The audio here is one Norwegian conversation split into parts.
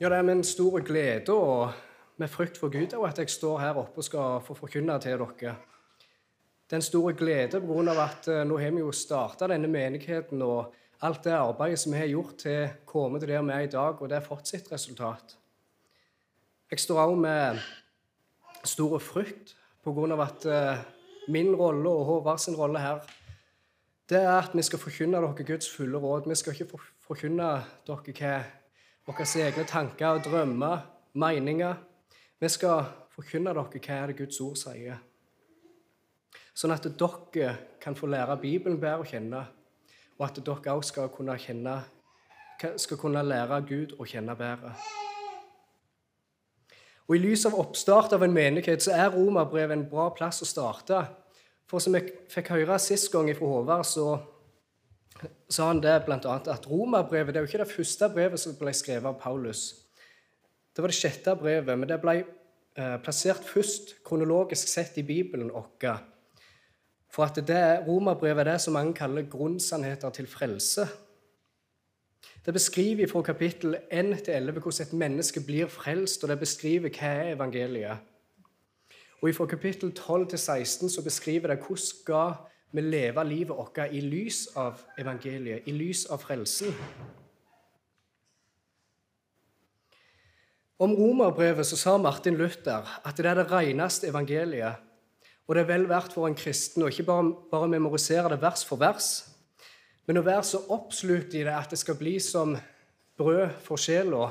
Ja, det er med en stor glede og med frykt for Gud at jeg står her oppe og skal få forkynne til dere. Det er en stor glede pga. at eh, nå har vi jo starta denne menigheten, og alt det arbeidet som vi har gjort til å komme til der vi er i dag, og det er fått sitt resultat. Jeg står òg med stor frykt pga. at eh, min rolle og Håvard sin rolle her det er at vi skal forkynne dere Guds fulle råd. Vi skal ikke forkynne dere hva våre egne tanker og drømmer, meninger. Vi skal forkynne dere hva er det Guds ord sier. Sånn at dere kan få lære Bibelen bedre å kjenne, og at dere òg skal kunne, skal kunne lære Gud å kjenne bedre. Og I lys av oppstart av en menighet så er romerbrevet en bra plass å starte for som jeg fikk høre sist gang fra Håvard, så sa han det bl.a. at romerbrevet det er jo ikke det første brevet som ble skrevet av Paulus. Det var det sjette brevet, men det ble eh, plassert først kronologisk sett i Bibelen vår. For at det romerbrevet er det som mange kaller grunnsannheter til frelse. Det beskriver fra kapittel 1 til 11 hvordan et menneske blir frelst, og det beskriver hva er evangeliet. Og Fra kapittel 12 til 16 så beskriver det hvordan vi leve livet vårt i lys av evangeliet, i lys av frelsen. Om romerbrevet så sa Martin Luther at det er det reneste evangeliet. Og det er vel verdt for en kristen å ikke bare, bare memorisere det vers for vers, men å være så oppslukt i det at det skal bli som brød for sjela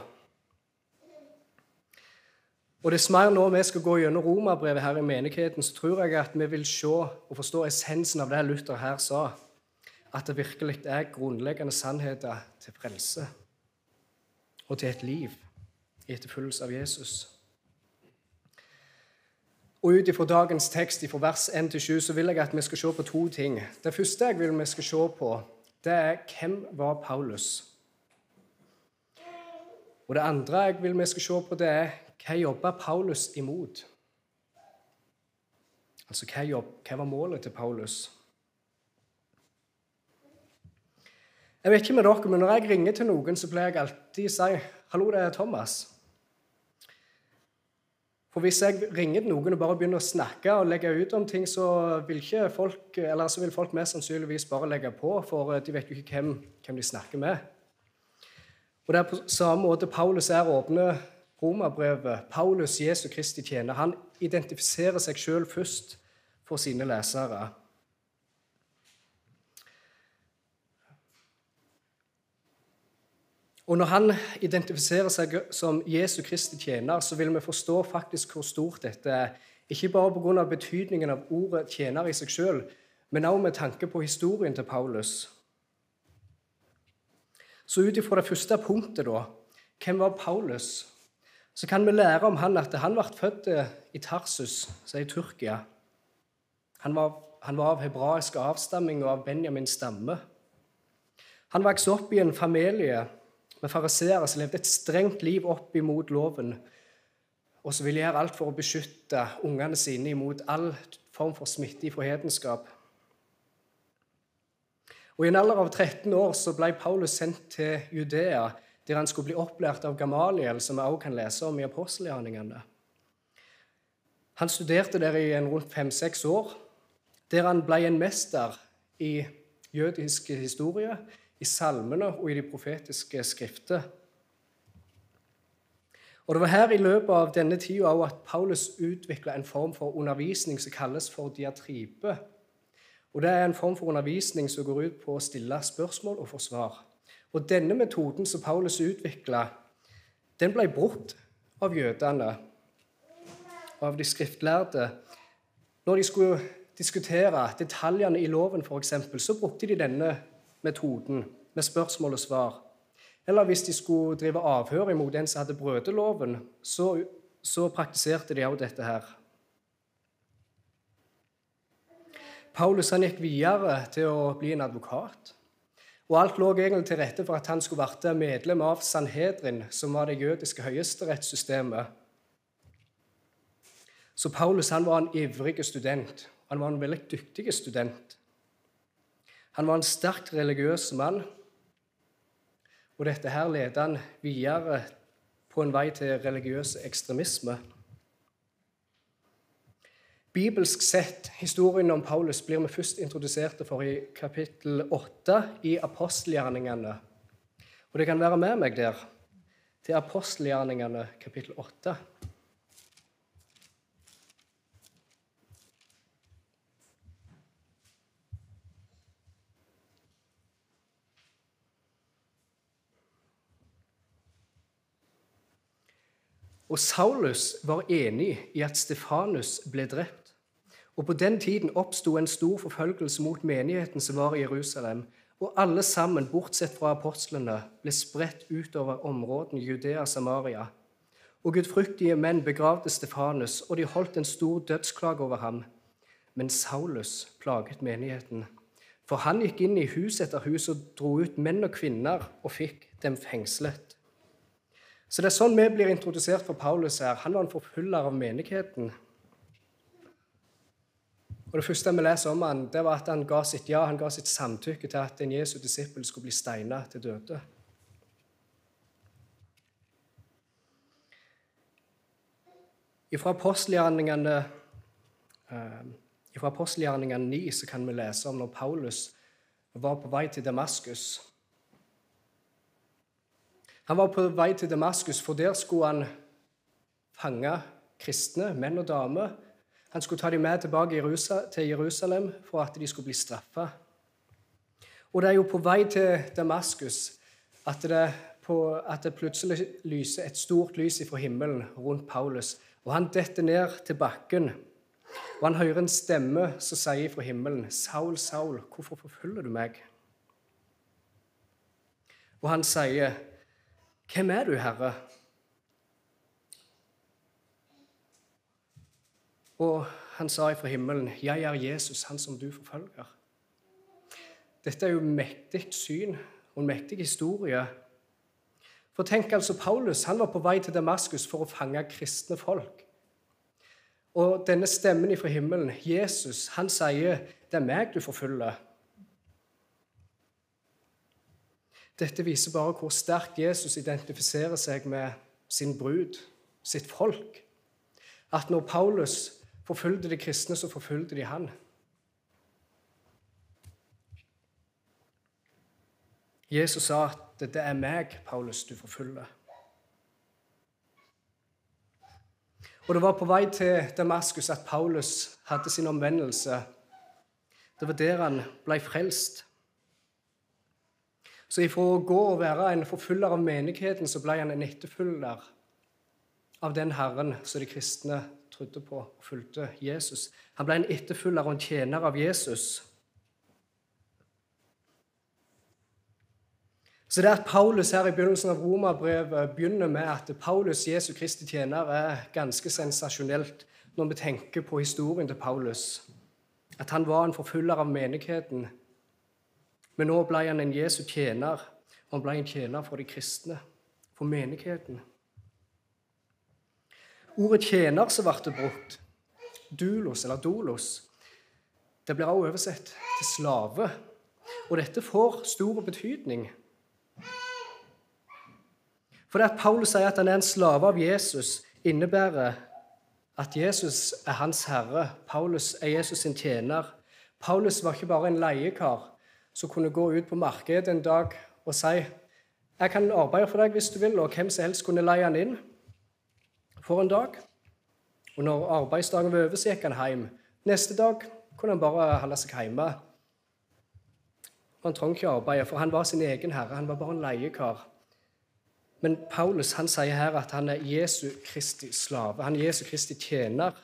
og Dess mer nå vi skal gå gjennom romerbrevet her i menigheten, så tror jeg at vi vil se og forstå essensen av det Luther her sa. At det virkelig er grunnleggende sannheter til frelse og til et liv i etterfølgelse av Jesus. Og Ut ifra dagens tekst, fra vers 1-7, så vil jeg at vi skal se på to ting. Det første jeg vil vi skal se på, det er hvem var Paulus? Og Det andre jeg vil vi skal se på, det er hva jobba Paulus imot? Altså, hva, jobb, hva var målet til Paulus? Jeg vet ikke med dere, men Når jeg ringer til noen, så pleier jeg alltid å si 'Hallo, det er Thomas'. For Hvis jeg ringer til noen og bare begynner å snakke og legge ut om ting, så vil, folk, så vil folk mest sannsynligvis bare legge på, for de vet jo ikke hvem, hvem de snakker med. Og Det er på samme måte Paulus er åpne romerbrevet, Paulus, Jesu Kristi tjener, han identifiserer seg sjøl først for sine lesere. Og Når han identifiserer seg som Jesu Kristi tjener, så vil vi forstå faktisk hvor stort dette er. Ikke bare pga. betydningen av ordet 'tjener' i seg sjøl, men også med tanke på historien til Paulus. Så ut ifra det første punktet, da Hvem var Paulus? Så kan vi lære om han at han ble født eh, i Tarsus, som er i Tyrkia. Han var, han var av hebraisk avstamming og av Benjamins stamme. Han vokste opp i en familie med fariseere som levde et strengt liv opp imot loven, og som ville gjøre alt for å beskytte ungene sine imot all form for smitte fra hedenskap. Og I en alder av 13 år så ble Paulus sendt til Judea der han skulle bli opplært av Gamaliel, som vi også kan lese om i apostelgjerningene. Han studerte der i rundt fem-seks år, der han ble en mester i jødisk historie, i salmene og i de profetiske skrifter. Og Det var her i løpet av denne tida at Paulus utvikla en form for undervisning som kalles for diatribe. Og Det er en form for undervisning som går ut på å stille spørsmål og få svar. Og denne metoden som Paulus utvikla, den ble brukt av jødene, av de skriftlærde. Når de skulle diskutere detaljene i loven, f.eks., så brukte de denne metoden med spørsmål og svar. Eller hvis de skulle drive avhør imot en som hadde brutt loven, så, så praktiserte de også dette her. Paulus han gikk videre til å bli en advokat. Og alt lå egentlig til rette for at han skulle bli medlem av Sanhedrin, som var det jødiske høyesterettssystemet. Så Paulus han var en ivrig student. Han var en veldig dyktig student. Han var en sterkt religiøs mann. Og dette her ledet han videre på en vei til religiøs ekstremisme. Bibelsk sett, historien om Paulus blir vi først introduserte for i kapittel 8 i apostelgjerningene. Og det kan være med meg der, til apostelgjerningene kapittel 8. Og Saulus var enig i at Stefanus ble drept. Og På den tiden oppsto en stor forfølgelse mot menigheten som var i Jerusalem. Og alle sammen, bortsett fra apostlene, ble spredt utover områdene Judea Samaria. Og gudfryktige menn begravde Stefanus, og de holdt en stor dødsklage over ham. Men Saulus plaget menigheten. For han gikk inn i hus etter hus og dro ut menn og kvinner og fikk dem fengslet. Så det er sånn vi blir introdusert for Paulus her. Han var en forfyller av menigheten. Og Det første vi leser om han, det var at han ga sitt ja, han ga sitt samtykke til at en Jesu disippel skulle bli steina til døde. Fra apostelgjerningene fra apostelgjerningene 9 så kan vi lese om når Paulus var på vei til Damaskus. Han var på vei til Damaskus, for der skulle han fange kristne, menn og damer. Han skulle ta dem med tilbake til Jerusalem for at de skulle bli straffa. Og det er jo på vei til Damaskus at det, på, at det plutselig lyser et stort lys fra himmelen rundt Paulus. Og han detter ned til bakken. Og han hører en stemme som sier fra himmelen, 'Saul, Saul, hvorfor forfølger du meg?' Og han sier, 'Hvem er du, Herre?' Og han sa ifra himmelen, 'Jeg er Jesus, han som du forfølger'. Dette er jo mektig syn og en mektig historie. For tenk altså, Paulus han var på vei til Damaskus for å fange kristne folk. Og denne stemmen ifra himmelen, Jesus, han sier, 'Det er meg du forfølger'. Dette viser bare hvor sterkt Jesus identifiserer seg med sin brud, sitt folk. At når Paulus forfulgte de kristne, så forfulgte de han. Jesus sa at 'det er meg, Paulus, du forfølger'. Og Det var på vei til Damaskus at Paulus hadde sin omvendelse. Det var der han ble frelst. Så ifra å gå og være en forfølger av menigheten, så ble han en etterfølger av den Herren som de kristne trodde på og fulgte Jesus. Han ble en etterfølger og en tjener av Jesus. Så det at Paulus her i begynnelsen av Romerbrevet begynner med at Paulus, Jesu Kristi tjener, er ganske sensasjonelt når vi tenker på historien til Paulus. At han var en forfølger av menigheten men nå ble han en Jesu tjener, og han ble en tjener for de kristne, for menigheten. Ordet 'tjener' som ble brukt, dulos eller dolos, det blir også oversett til slave. Og dette får stor betydning. For det at Paulus sier at han er en slave av Jesus, innebærer at Jesus er hans herre. Paulus er Jesus sin tjener. Paulus var ikke bare en leiekar, som kunne gå ut på markedet en dag og si jeg kan arbeide for deg hvis du vil, og hvem som helst kunne leie han inn for en dag. Og når arbeidsdagen var over, så gikk han hjem. Neste dag kunne han bare holde seg hjemme. Han trengte ikke arbeide, for han var sin egen herre. Han var bare en leiekar. Men Paulus han sier her at han er Jesu Kristi slave. Han er Jesu Kristi tjener.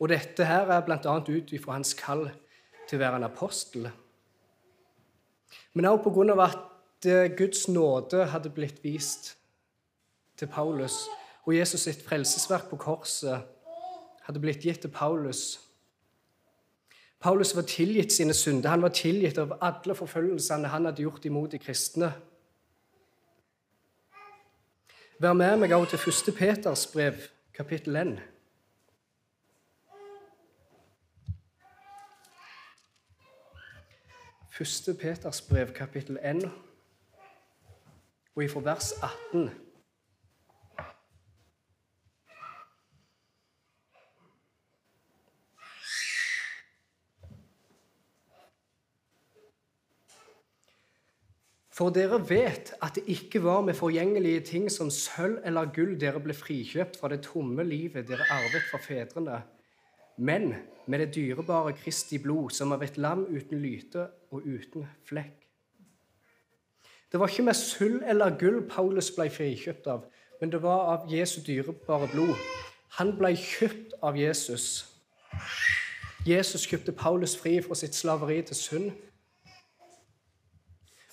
Og dette her er bl.a. ut ifra hans kall til å være en apostel. Men også pga. at Guds nåde hadde blitt vist til Paulus, og Jesus sitt frelsesverk på korset hadde blitt gitt til Paulus. Paulus var tilgitt sine synder. Han var tilgitt av alle forfølgelsene han hadde gjort imot de kristne. Vær med meg også til 1. Peters brev, kapittel 1. 1. Peters brev, kapittel 1, og ifra vers 18. For dere vet at det ikke var med forgjengelige ting som sølv eller gull dere ble frikjøpt fra det tomme livet dere arvet fra fedrene, men med det dyrebare Kristi blod, som av et lam uten lyte og uten flekk. Det var ikke med sølv eller gull Paulus ble frikjøpt av, men det var av Jesu dyrebare blod. Han ble kjøpt av Jesus. Jesus kjøpte Paulus fri fra sitt slaveri til synd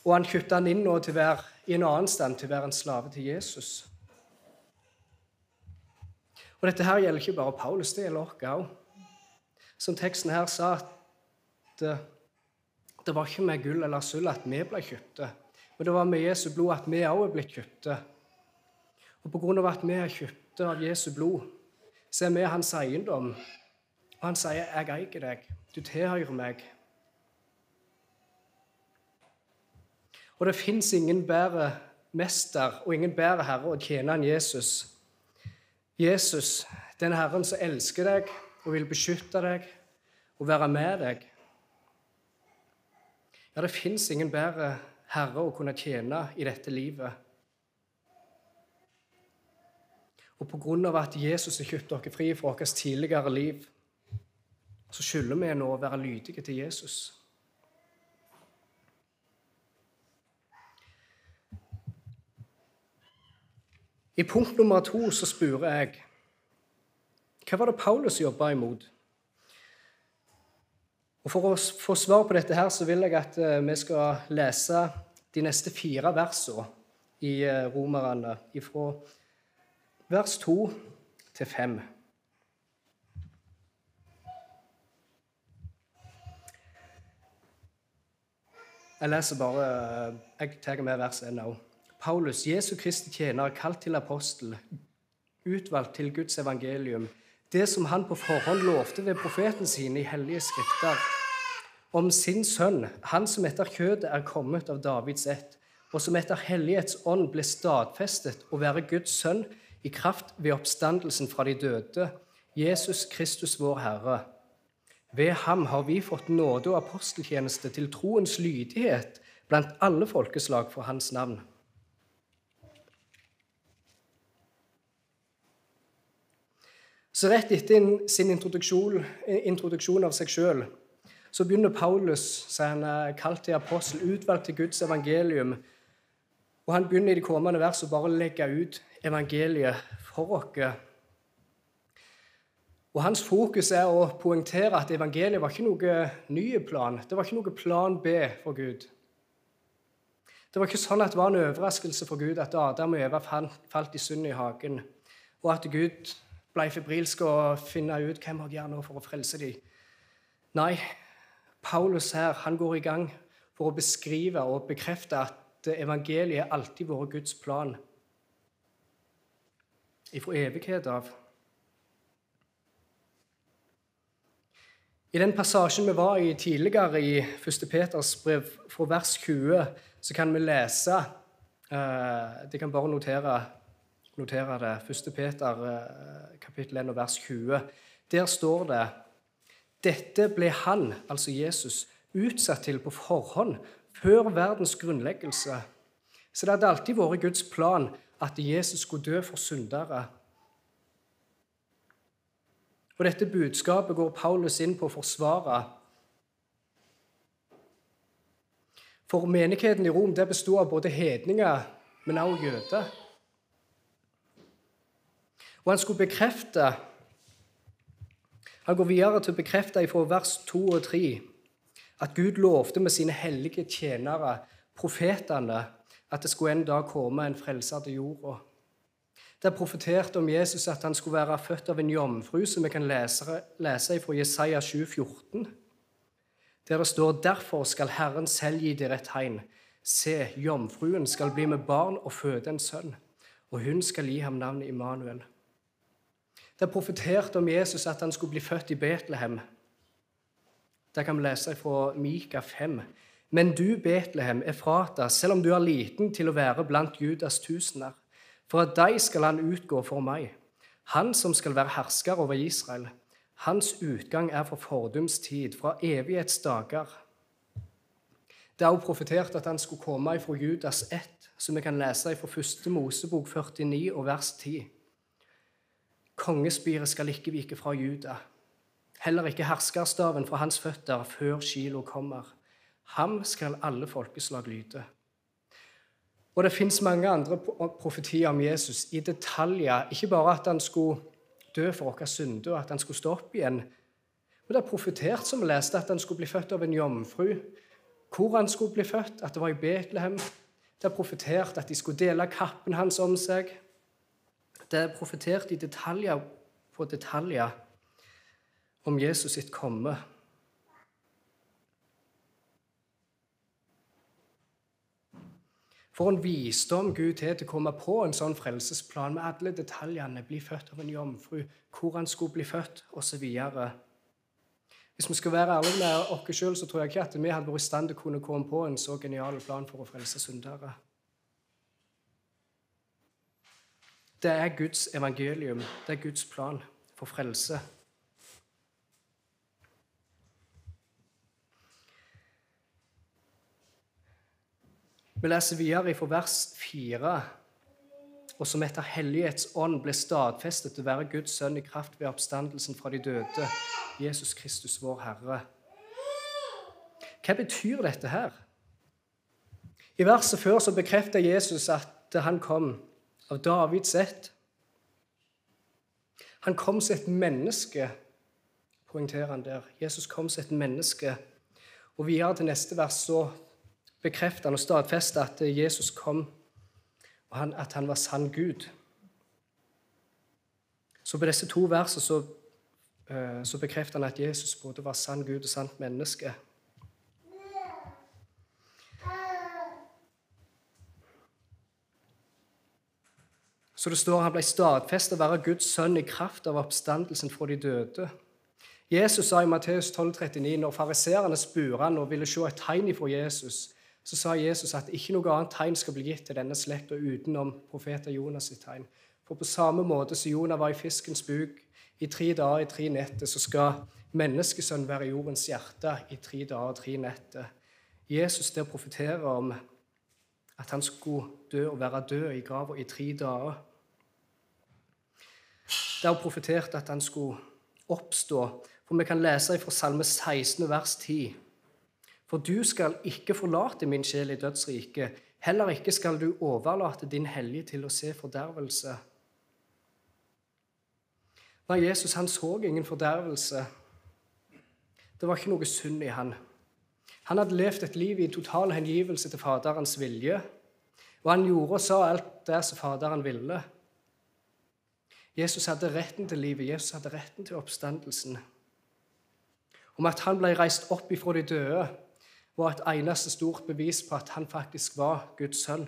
og han kjøpte han inn til å være, i en annen stand til å være en slave til Jesus. Og Dette her gjelder ikke bare Paulus, det gjelder oss òg. Som teksten her sa, at det, det var ikke med gull eller sølv at vi ble kjøpte, men det var med Jesu blod at vi òg er blitt kjøpte. Og på grunn av at vi er kjøpte av Jesu blod, så er vi hans eiendom. Og han sier, 'Jeg eier deg. Du tilhører meg.' Og det fins ingen bedre mester og ingen bedre herre å tjene enn Jesus. Jesus, den Herren som elsker deg og vil beskytte deg og være med deg. Ja, det fins ingen bedre herre å kunne tjene i dette livet. Og av at Jesus har kjøpt dere fri fra vårt tidligere liv, så skylder vi nå å være lydige til Jesus. I punkt nummer to så spør jeg hva var det Paulus jobba imot? Og For å få svar på dette her, så vil jeg at eh, vi skal lese de neste fire versene i eh, Romerne, fra vers 2 til 5. Jeg leser bare eh, Jeg tar med vers 1 òg. Paulus, Jesu Kristi tjener, kalt til apostel, utvalgt til Guds evangelium, det som han på forhånd lovte ved profeten sine i hellige skrifter, om sin sønn, han som etter kjødet er kommet av Davids ett, og som etter Hellighets ånd ble stadfestet å være Guds sønn i kraft ved oppstandelsen fra de døde, Jesus Kristus vår Herre. Ved ham har vi fått nåde og aposteltjeneste til troens lydighet blant alle folkeslag for hans navn. Så rett etter sin introduksjon, introduksjon av seg sjøl så begynner Paulus, som han er kalt til apostel, utvalgt til Guds evangelium. Og Han begynner i de kommende vers å bare legge ut evangeliet for oss. Og Hans fokus er å poengtere at evangeliet var ikke noe ny plan. Det var ikke noe plan B for Gud. Det var ikke sånn at det var en overraskelse for Gud at Adam og Eva falt i synd i hagen, og at Gud ble febrilsk og finne ut hvem jeg gjør nå for å frelse dem. Nei, Paulus her han går i gang for å beskrive og bekrefte at evangeliet alltid har vært Guds plan ifra evighet av. I den passasjen vi var i tidligere, i 1. Peters brev, fra vers 20, så kan vi lese eh, Det kan bare notere notere det. 1. Peter eh, kapittel 1 vers 20. Der står det dette ble han, altså Jesus, utsatt til på forhånd, før verdens grunnleggelse. Så det hadde alltid vært Guds plan at Jesus skulle dø for syndere. Og Dette budskapet går Paulus inn på å forsvare. For menigheten i Rom det bestod av både hedninger, men også jøder. Og han skulle bekrefte Han går videre til å bekrefte fra vers 2 og 3 at Gud lovte med sine hellige tjenere, profetene, at det skulle en dag komme en frelser til jorda. Det er profetert om Jesus at han skulle være født av en jomfru, som vi kan lese, lese fra Jesaja 7, 14, der det står derfor skal Herren selv gi dere et tegn. Se, jomfruen skal bli med barn og føde en sønn, og hun skal gi ham navnet Immanuel. Det er profetert om Jesus at han skulle bli født i Betlehem. Det kan vi lese fra Mika 5. Men du, Betlehem, Efrata, selv om du er liten til å være blant Judas tusener, for at deg skal han utgå for meg, han som skal være hersker over Israel. Hans utgang er fra fordums tid, fra evighetsdager. Det er også profetert at han skulle komme ifra Judas ett, som vi kan lese fra første Mosebok 49 og vers 10. Kongespiret skal ikke vike fra Juda, heller ikke herskerstaven fra hans føtter før Kilo kommer. Ham skal alle folkeslag lyde. Og det fins mange andre profetier om Jesus i detaljer. Ikke bare at han skulle dø for våre synder, og at han skulle stå opp igjen. Men det er profetert, som vi leste, at han skulle bli født av en jomfru. Hvor han skulle bli født, at det var i Betlehem. Det er profetert at de skulle dele kappen hans om seg. Det er profetert i detaljer på detaljer om Jesus sitt komme. For en visdom Gud har til å komme på en sånn frelsesplan med alle detaljene. Bli født av en jomfru, hvor han skulle bli født, osv. Hvis vi skal være ærlige med oss sjøl, tror jeg ikke at vi hadde vært i stand til å kunne komme på en så genial plan for å frelse syndere. Det er Guds evangelium, det er Guds plan for frelse. Vi leser videre fra vers 4. Og som etter Hellighets ånd ble stadfestet til å være Guds sønn i kraft ved oppstandelsen fra de døde, Jesus Kristus, vår Herre. Hva betyr dette her? I verset før så bekrefter Jesus at han kom av Davids ett. Han kom som et menneske, poengterer han der. Jesus kom som et menneske. Og videre til neste vers så bekrefter han og stadfester at Jesus kom, og han, at han var sann Gud. Så på disse to versene så, uh, så bekrefter han at Jesus både var sann Gud og sant menneske. Så det står han ble stadfestet å være Guds sønn i kraft av oppstandelsen fra de døde. Jesus sa i Matteus 12,39, når fariseerne spurte han og ville se et tegn ifra Jesus, så sa Jesus at ikke noe annet tegn skal bli gitt til denne slekta utenom profeten Jonas sitt tegn. For på samme måte som Jonah var i fiskens buk i tre dager i tre netter, så skal menneskesønnen være i jordens hjerte i tre dager og tre netter. Jesus der profeterer om at han skulle dø og være død i grava i tre dager. Det hun profetert at han skulle oppstå. For vi kan lese fra Salme 16, vers 10. For du skal ikke forlate min sjel i dødsriket. Heller ikke skal du overlate din hellige til å se fordervelse. Nei, Jesus han så ingen fordervelse. Det var ikke noe synd i han. Han hadde levd et liv i total hengivelse til Faderens vilje. Og han gjorde og sa alt det som Faderen ville. Jesus hadde retten til livet, Jesus hadde retten til oppstandelsen. Om at han ble reist opp ifra de døde, var et eneste stort bevis på at han faktisk var Guds sønn.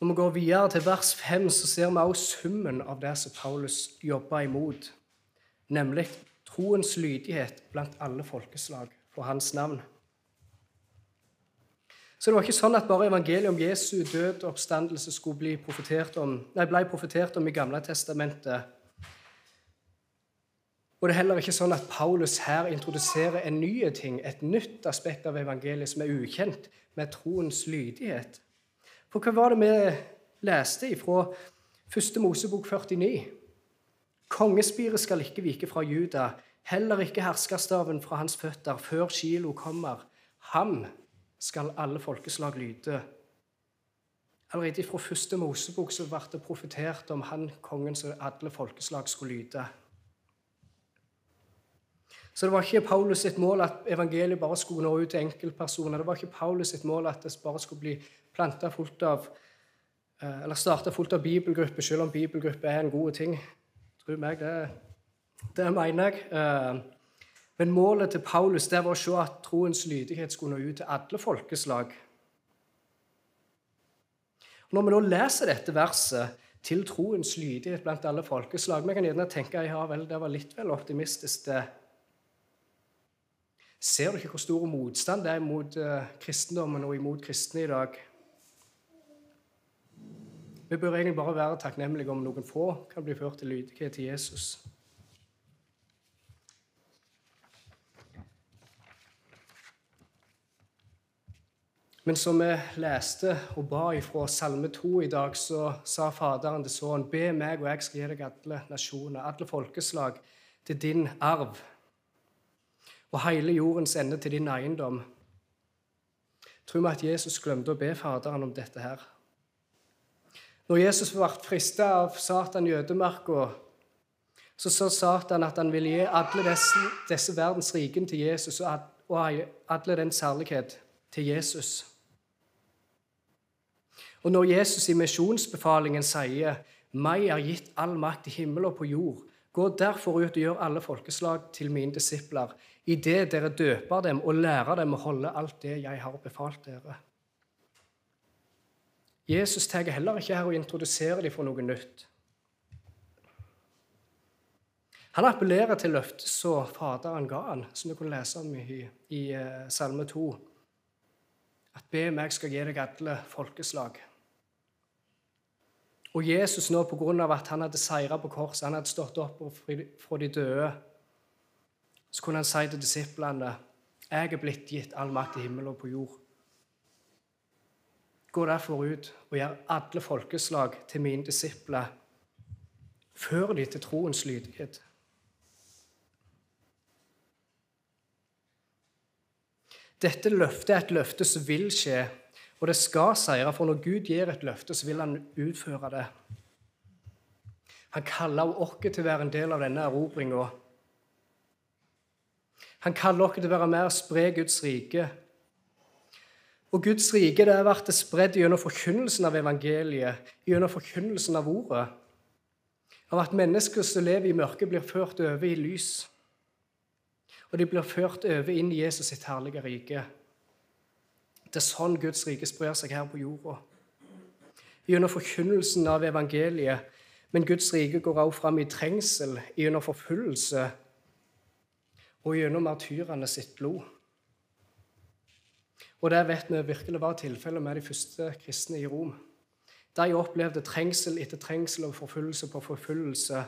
Når vi går videre til vers 5, så ser vi også summen av det som Paulus jobba imot, nemlig troens lydighet blant alle folkeslag for hans navn. Så det var ikke sånn at bare evangeliet om Jesu død og oppstandelse skulle bli profetert om, nei, ble profetert om i Gamle testamentet og det er heller ikke sånn at Paulus her introduserer en ny ting, et nytt aspekt av evangeliet som er ukjent, med troens lydighet. For hva var det vi leste ifra 1. Mosebok 49? Kongespiret skal ikke vike fra Juda, heller ikke herskerstaven fra hans føtter, før Kilo kommer. Ham skal alle folkeslag lyde. Allerede fra første Mosebok så ble det profetert om han kongen som alle folkeslag skulle lyde. Så det var ikke Paulus sitt mål at evangeliet bare skulle nå ut til enkeltpersoner. Det var ikke Paulus sitt mål at det bare skulle bli planta fullt av eh, eller starta fullt av bibelgrupper, selv om bibelgrupper er en god ting. Tro meg, det, det mener jeg. Eh, men målet til Paulus det var å se at troens lydighet skulle nå ut til alle folkeslag. Når vi nå leser dette verset til troens lydighet blant alle folkeslag Vi kan gjerne tenke ja vel, det var litt vel optimistisk. det Ser du ikke hvor stor motstand det er mot uh, kristendommen og imot kristne i dag? Vi bør egentlig bare være takknemlige om noen få kan bli ført til lydighet til Jesus. Men som vi leste og ba ifra Salme 2 i dag, så sa Faderen til Sønnen, be meg, og jeg skal gi deg alle nasjoner, alle folkeslag, til din arv, og hele jordens ende til din eiendom. Tror vi at Jesus glemte å be Faderen om dette her? Når Jesus ble frista av Satan i ødemarka, så sa Satan at han ville gi alle disse, disse verdens rikene til Jesus og alle den særlighet til Jesus. Og når Jesus i misjonsbefalingen sier 'Meg er gitt all makt i himmel og på jord', gå derfor ut og gjør alle folkeslag til mine disipler, idet dere døper dem og lærer dem å holde alt det jeg har befalt dere. Jesus tar heller ikke her og introduserer dem for noe nytt. Han appellerer til løftet så Faderen ga han, som du kan lese om i, i eh, Salme 2. At be meg skal gi deg alle folkeslag. Og Jesus nå, på grunn av at han hadde seira på korset, han hadde stått opp fra de døde, så kunne han si til disiplene jeg er blitt gitt all makt i himmel og på jord. Gå derfor ut og gjør alle folkeslag til mine disipler. Før de til troens lydighet. Dette løftet er et løfte som vil skje og det skal seire, for når Gud gir et løfte, så vil han utføre det. Han kaller oss til å være en del av denne erobringa. Han kaller oss til å være med og spre Guds rike. Og Guds rike det har vært spredd gjennom forkynnelsen av evangeliet, gjennom forkynnelsen av ordet. Av at mennesker som lever i mørket, blir ført over i lys. Og de blir ført over inn i Jesus sitt herlige rike. Det er sånn Guds rike sprer seg her på jorda. Gjennom forkynnelsen av evangeliet. Men Guds rike går også fram i trengsel, gjennom forfølgelse og gjennom martyrene sitt blod. Og det vet vi virkelig var tilfellet med de første kristne i Rom. De opplevde trengsel etter trengsel og forfølgelse på forfølgelse.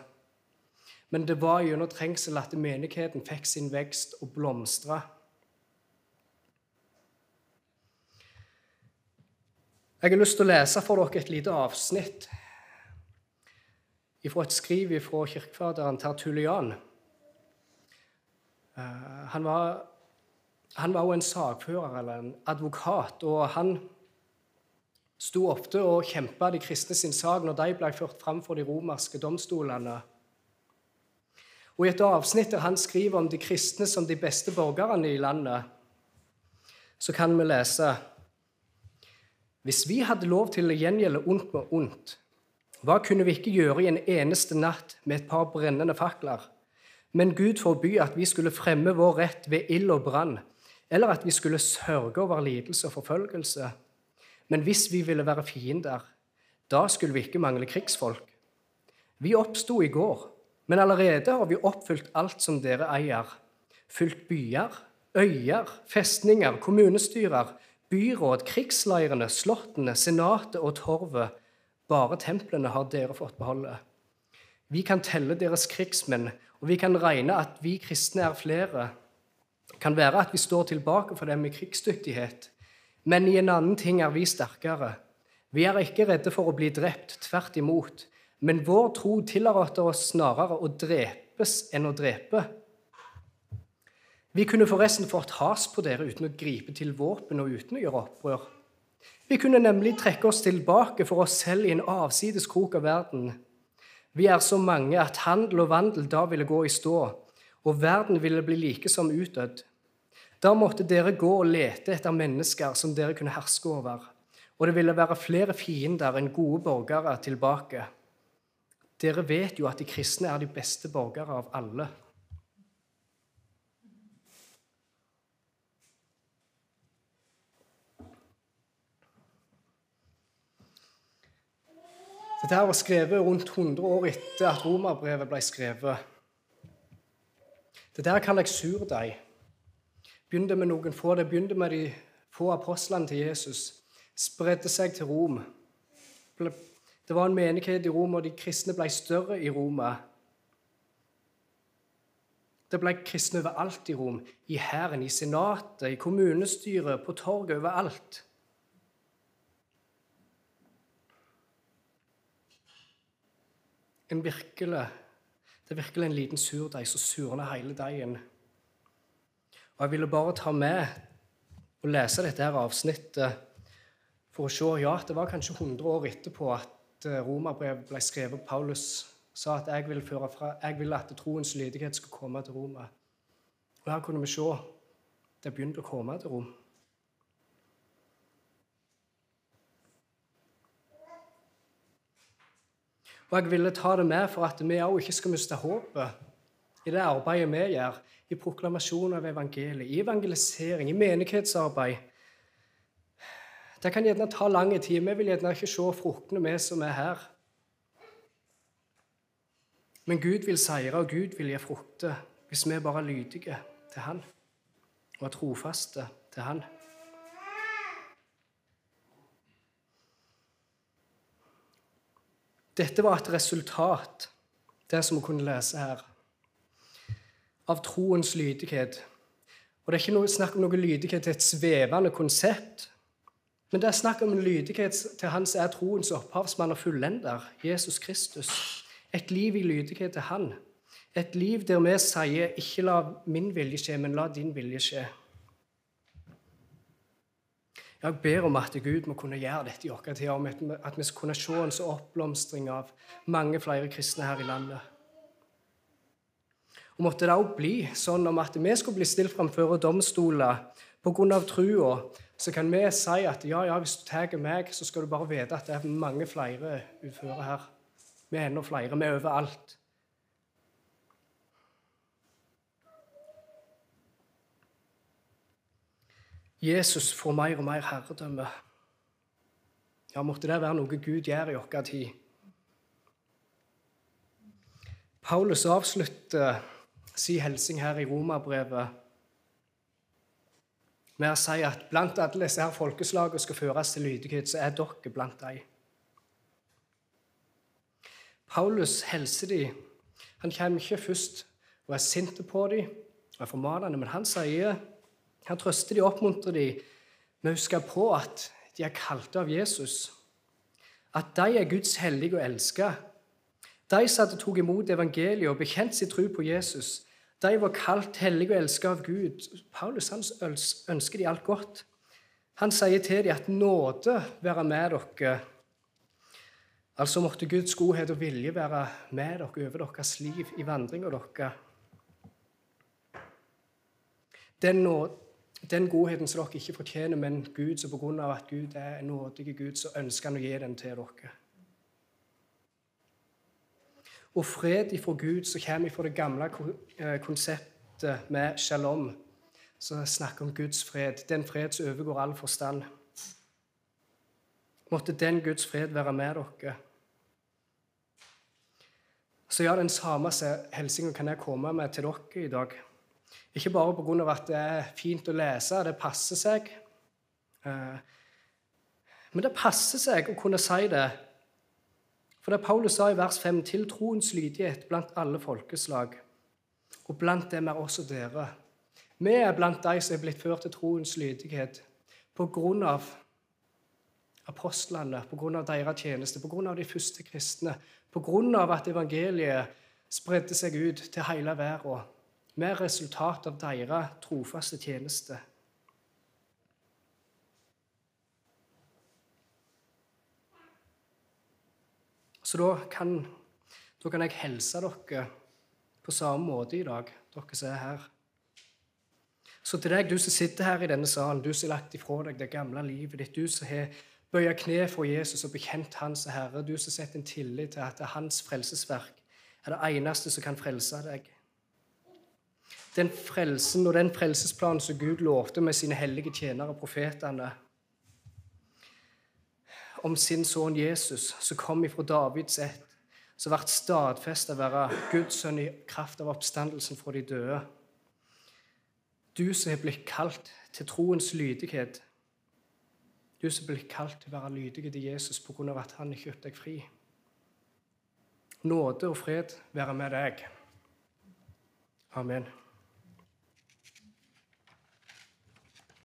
Men det var gjennom trengsel at menigheten fikk sin vekst og blomstra. Jeg har lyst til å lese for dere et lite avsnitt fra et skriv fra kirkefaderen Tertulian. Eh, han var, han var også en sakfører eller en advokat, og han sto ofte og kjempa de kristne sin sak når de ble ført fram for de romerske domstolene. Og I et avsnitt der han skriver om de kristne som de beste borgerne i landet, så kan vi lese hvis vi hadde lov til å gjengjelde ondt med ondt, hva kunne vi ikke gjøre i en eneste natt med et par brennende fakler? Men Gud forby at vi skulle fremme vår rett ved ild og brann, eller at vi skulle sørge over lidelse og forfølgelse. Men hvis vi ville være fiender, da skulle vi ikke mangle krigsfolk. Vi oppsto i går, men allerede har vi oppfylt alt som dere eier. Fylt byer, øyer, festninger, kommunestyrer, byråd, krigsleirene, slottene, senatet og torvet. Bare templene har dere fått beholde. Vi kan telle deres krigsmenn, og vi kan regne at vi kristne er flere. Kan være at vi står tilbake for dem i krigsdyktighet, men i en annen ting er vi sterkere. Vi er ikke redde for å bli drept, tvert imot, men vår tro tillater oss snarere å drepes enn å drepe. Vi kunne forresten fått has på dere uten å gripe til våpen og uten å gjøre opprør. Vi kunne nemlig trekke oss tilbake for oss selv i en avsides krok av verden. Vi er så mange at handel og vandel da ville gå i stå, og verden ville bli like som utdødd. Da måtte dere gå og lete etter mennesker som dere kunne herske over, og det ville være flere fiender enn gode borgere tilbake. Dere vet jo at de kristne er de beste borgere av alle. Dette her var skrevet rundt 100 år etter at romerbrevet ble skrevet. Dette her kaller jeg surdeig. begynte med noen få. Det begynte med de få apostlene til Jesus. Spredde seg til Rom. Det var en menighet i Rom, og de kristne ble større i Roma. Det ble kristne overalt i Rom. I hæren, i senatet, i kommunestyret, på torget, overalt. En virkelig, det er virkelig en liten surdeig som surner hele deigen. Og Jeg ville bare ta med og lese dette her avsnittet for å se Ja, det var kanskje 100 år etterpå at eh, romerbrevet ble skrevet. Paulus sa at jeg vil, fra, jeg vil at troens lydighet skulle komme til Roma. Og Her kunne vi se det begynte å komme til Rom. Og jeg ville ta det med for at vi òg ikke skal miste håpet i det arbeidet vi gjør i proklamasjon av evangeliet, i evangelisering, i menighetsarbeid. Det kan gjerne ta lang tid. Vi vil gjerne ikke se fruktene, vi som er her. Men Gud vil seire, og Gud vil gi frukter hvis vi er bare lydige til Han og er trofaste til Han. Dette var et resultat, det som vi kunne lese her av troens lydighet. Og Det er ikke noe, snakk om noe lydighet til et svevende konsept, men det er snakk om en lydighet til Han som er troens opphavsmann og fullender, Jesus Kristus. Et liv i lydighet til Han. Et liv der vi sier 'ikke la min vilje skje, men la din vilje skje'. Jeg ber om at Gud må kunne gjøre dette i vår tid, at vi skal kunne se en så oppblomstring av mange flere kristne her i landet. Og måtte det òg bli sånn om at vi skulle bli stilt framfor domstoler pga. trua, så kan vi si at ja, ja, hvis du tar meg, så skal du bare vite at det er mange flere uføre her. Vi er enda flere. Vi er overalt. Jesus får mer og mer herredømme. Ja, måtte det være noe Gud gjør i vår tid. Paulus avslutter sin hilsing her i Romerbrevet med å si at blant alle disse her folkeslagene skal føres til lydighet, så er dere blant dem. Paulus hilser dem. Han kommer ikke først og er sint på dem og er formanende, men han sier, han trøster dem oppmuntrer dem med å huske på at de er kalte av Jesus. At de er Guds hellige og elska. De som hadde tok imot evangeliet og bekjent sin tro på Jesus, de var kalt hellige og elsket av Gud. Paulus han ønsker de alt godt. Han sier til dem at nåde være med dere. Altså måtte Guds godhet og vilje være med dere over deres liv i vandringa deres. Den, den, godheten som dere ikke fortjener, men Gud, så på grunn av at Gud er en nådig Gud, så ønsker han å gi den til dere og fred ifra Gud som kommer ifra det gamle eh, konseptet med shalom, som snakker om Guds fred. Den fred som overgår all forstand. Måtte den Guds fred være med dere. Så ja, den samme hilsenen kan jeg komme med til dere i dag. Ikke bare pga. at det er fint å lese, det passer seg. Eh, men det passer seg å kunne si det for det Paulus sa i vers 5, til troens lydighet blant alle folkeslag, og blant dem er også dere. Vi er blant de som er blitt ført til troens lydighet på grunn av apostlene, på grunn av deres tjeneste, på grunn av de første kristne, på grunn av at evangeliet spredde seg ut til hele verden, med resultat av deres trofaste tjeneste. Så da kan, da kan jeg helse dere på samme måte i dag, dere som er her. Så til deg, du som sitter her i denne salen, du som har lagt ifra deg det gamle livet ditt, du som har bøya kne for Jesus og bekjent Hans Herre, du som setter en tillit til at Hans frelsesverk er det eneste som kan frelse deg. Den frelsen og den frelsesplanen som Gud lovte med sine hellige tjenere, profetene, om sin sønn Jesus, som kom ifra Davids ett, som ble stadfesta å være Guds sønn i kraft av oppstandelsen fra de døde. Du som har blitt kalt til troens lydighet. Du som er blitt kalt til å være lydig til Jesus på grunn av at han har kjøpt deg fri. Nåde og fred være med deg. Amen.